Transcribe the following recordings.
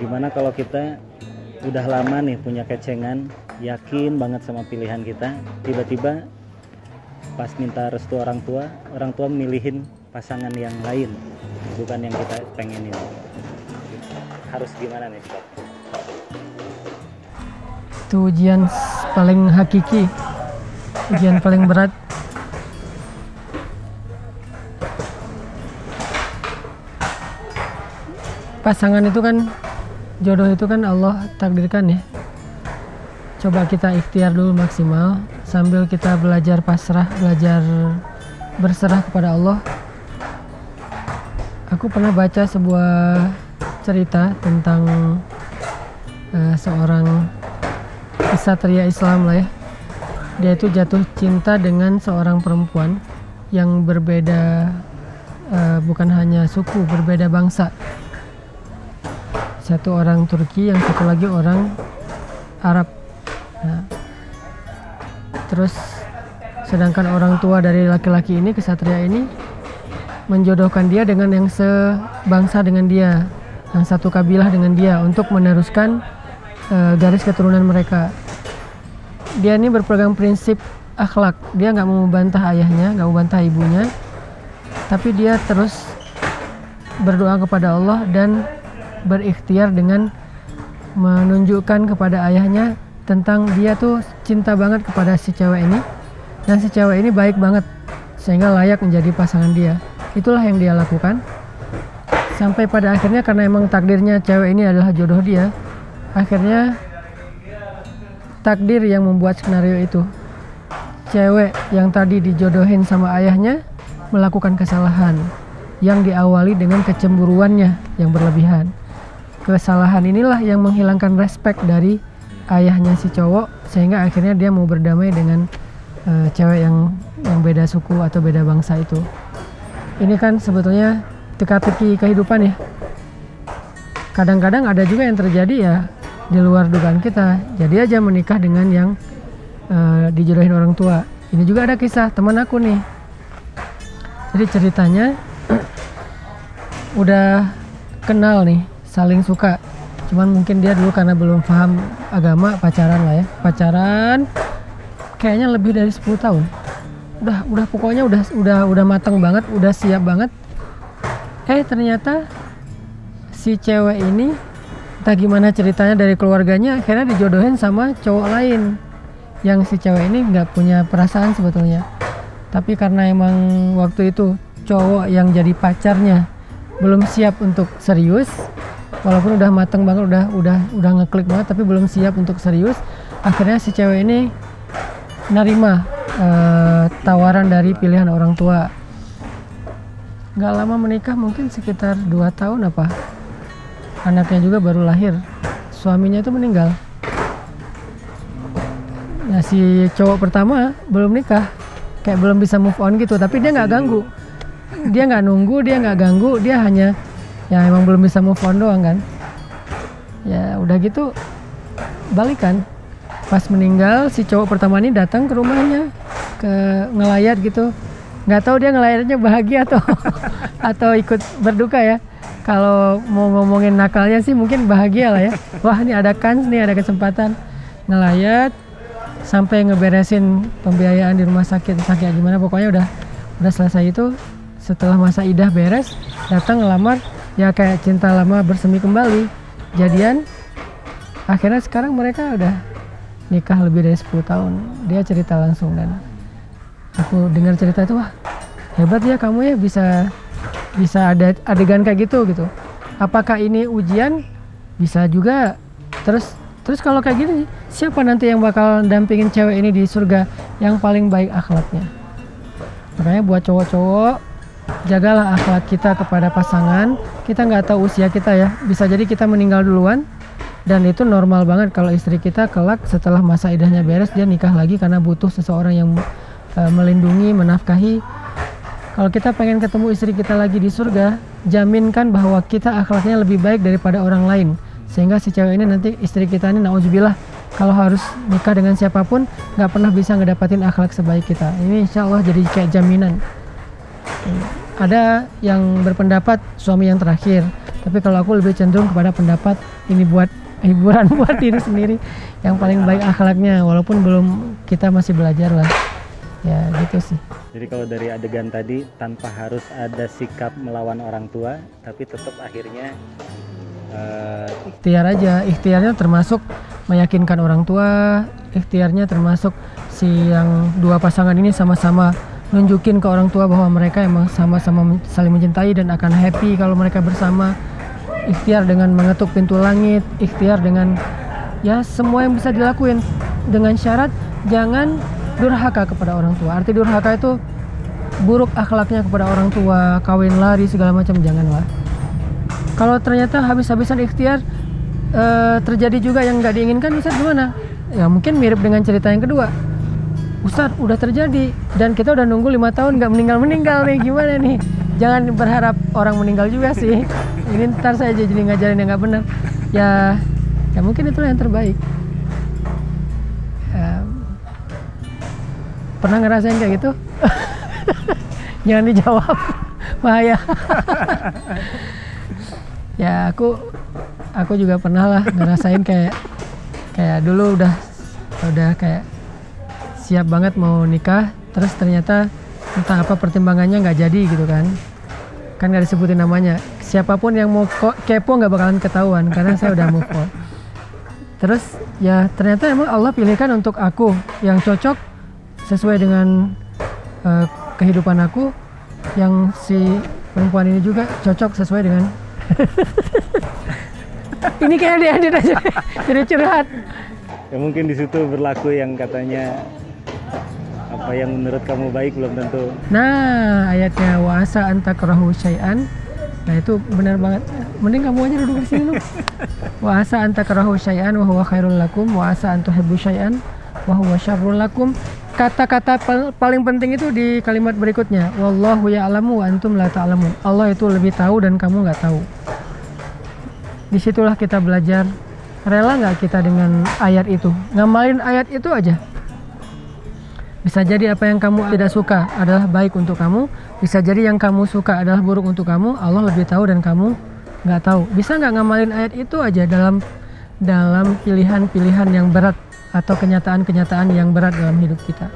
gimana kalau kita udah lama nih punya kecengan yakin banget sama pilihan kita tiba-tiba pas minta restu orang tua orang tua milihin pasangan yang lain bukan yang kita pengenin. Harus gimana nih Pak? itu ujian paling hakiki. Ujian paling berat. Pasangan itu kan jodoh itu kan Allah takdirkan ya. Coba kita ikhtiar dulu maksimal sambil kita belajar pasrah belajar berserah kepada Allah. Aku pernah baca sebuah cerita tentang uh, seorang kesatria Islam lah ya. Dia itu jatuh cinta dengan seorang perempuan yang berbeda uh, bukan hanya suku berbeda bangsa satu orang Turki yang satu lagi orang Arab. Nah, terus sedangkan orang tua dari laki-laki ini kesatria ini menjodohkan dia dengan yang sebangsa dengan dia yang satu kabilah dengan dia untuk meneruskan uh, garis keturunan mereka. Dia ini berpegang prinsip akhlak. Dia nggak mau membantah ayahnya nggak mau membantah ibunya tapi dia terus berdoa kepada Allah dan berikhtiar dengan menunjukkan kepada ayahnya tentang dia tuh cinta banget kepada si cewek ini. Dan si cewek ini baik banget sehingga layak menjadi pasangan dia. Itulah yang dia lakukan. Sampai pada akhirnya karena emang takdirnya cewek ini adalah jodoh dia akhirnya takdir yang membuat skenario itu. Cewek yang tadi dijodohin sama ayahnya melakukan kesalahan yang diawali dengan kecemburuannya yang berlebihan kesalahan inilah yang menghilangkan respect dari ayahnya si cowok sehingga akhirnya dia mau berdamai dengan uh, cewek yang yang beda suku atau beda bangsa itu. Ini kan sebetulnya teka-teki kehidupan ya. Kadang-kadang ada juga yang terjadi ya di luar dugaan kita. Jadi aja menikah dengan yang uh, dijodohin orang tua. Ini juga ada kisah teman aku nih. Jadi ceritanya udah kenal nih saling suka. Cuman mungkin dia dulu karena belum paham agama pacaran lah ya. Pacaran kayaknya lebih dari 10 tahun. Udah udah pokoknya udah udah udah matang banget udah siap banget. Eh ternyata si cewek ini entah gimana ceritanya dari keluarganya akhirnya dijodohin sama cowok lain. Yang si cewek ini nggak punya perasaan sebetulnya. Tapi karena emang waktu itu cowok yang jadi pacarnya belum siap untuk serius walaupun udah mateng banget udah udah udah ngeklik banget tapi belum siap untuk serius. Akhirnya si cewek ini nerima uh, tawaran dari pilihan orang tua. Nggak lama menikah mungkin sekitar dua tahun apa. Anaknya juga baru lahir. Suaminya itu meninggal. Nah si cowok pertama belum nikah. Kayak belum bisa move on gitu tapi dia nggak ganggu. Dia nggak nunggu dia nggak ganggu dia hanya ya emang belum bisa move on doang kan? Ya udah gitu balikan. Pas meninggal si cowok pertama ini datang ke rumahnya ke ngelayat gitu. Nggak tahu dia ngelayatnya bahagia atau atau ikut berduka ya. Kalau mau ngomongin nakalnya sih mungkin bahagia lah ya. Wah ini ada kans nih ada kesempatan. Ngelayat sampai ngeberesin pembiayaan di rumah sakit. Sakit gimana pokoknya udah udah selesai itu. Setelah masa idah beres datang ngelamar ya kayak cinta lama bersemi kembali. Jadian akhirnya sekarang mereka udah nikah lebih dari 10 tahun. Dia cerita langsung dan. Aku dengar cerita itu wah hebat ya kamu ya bisa bisa ada adegan kayak gitu gitu. Apakah ini ujian? Bisa juga. Terus terus kalau kayak gini siapa nanti yang bakal dampingin cewek ini di surga yang paling baik akhlaknya? Makanya buat cowok-cowok jagalah akhlak kita kepada pasangan. Kita nggak tahu usia kita ya. Bisa jadi kita meninggal duluan. Dan itu normal banget kalau istri kita kelak setelah masa idahnya beres dia nikah lagi karena butuh seseorang yang uh, melindungi menafkahi. Kalau kita pengen ketemu istri kita lagi di surga jaminkan bahwa kita akhlaknya lebih baik daripada orang lain. Sehingga si cewek ini nanti istri kita ini nauzubillah kalau harus nikah dengan siapa pun nggak pernah bisa ngedapatin akhlak sebaik kita. Ini insya Allah jadi kayak jaminan ada yang berpendapat suami yang terakhir tapi kalau aku lebih cenderung kepada pendapat ini buat hiburan buat diri sendiri yang paling baik akhlaknya walaupun belum kita masih belajar lah. Ya gitu sih. Jadi kalau dari adegan tadi tanpa harus ada sikap melawan orang tua, tapi tetap akhirnya eh, ikhtiar aja. Ikhtiarnya termasuk meyakinkan orang tua ikhtiarnya termasuk si yang dua pasangan ini sama-sama nunjukin ke orang tua bahwa mereka emang sama-sama saling mencintai dan akan happy kalau mereka bersama ikhtiar dengan mengetuk pintu langit ikhtiar dengan ya semua yang bisa dilakuin dengan syarat jangan durhaka kepada orang tua arti durhaka itu buruk akhlaknya kepada orang tua kawin lari segala macam janganlah kalau ternyata habis-habisan ikhtiar eh, terjadi juga yang nggak diinginkan Ustadz gimana? Ya mungkin mirip dengan cerita yang kedua. Ustadz udah terjadi dan kita udah nunggu lima tahun nggak meninggal meninggal nih gimana nih? Jangan berharap orang meninggal juga sih. Ini ntar saya jadi ngajarin yang nggak benar. Ya ya mungkin itulah yang terbaik. Em, pernah ngerasain kayak gitu? Jangan dijawab bahaya. ya aku aku juga pernah lah ngerasain kayak kayak dulu udah udah kayak siap banget mau nikah terus ternyata entah apa pertimbangannya nggak jadi gitu kan. Kan nggak disebutin namanya. Siapa pun yang mau kepo nggak bakalan ketahuan karena saya udah move on. Terus ya ternyata emang Allah pilihkan untuk aku. Yang cocok sesuai dengan eh, kehidupan aku. Yang si perempuan ini juga cocok sesuai dengan ini kayak diedit aja. Jadi curhat. Ya mungkin di situ berlaku yang katanya apa yang menurut kamu baik belum tentu. nah ayatnya wa asa antakrahu syai'an. Nah itu benar banget. Mending kamu aja duduk di sini lu wa asa antakrahu syai'an wa huwa khairul lakum. Wa asa antuhibbu syai'an wa huwa syarrul lakum. Kata-kata pal- paling penting itu di kalimat berikutnya wallahu ya'lamu wa antum la ta'lamun. Allah itu lebih tahu dan kamu nggak tahu. Di situlah kita belajar. Rela nggak kita dengan ayat itu? Ngamalin ayat itu aja bisa jadi apa yang kamu tidak suka adalah baik untuk kamu. Bisa jadi yang kamu suka adalah buruk untuk kamu. Allah lebih tahu dan kamu nggak tahu. Bisa nggak ngamalin ayat itu aja dalam dalam pilihan-pilihan yang berat atau kenyataan-kenyataan yang berat dalam hidup kita?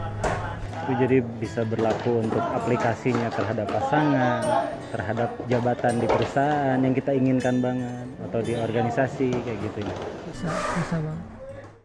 Itu jadi bisa berlaku untuk aplikasinya terhadap pasangan, terhadap jabatan di perusahaan yang kita inginkan banget atau di organisasi kayak gitu ya. bisa bisa bang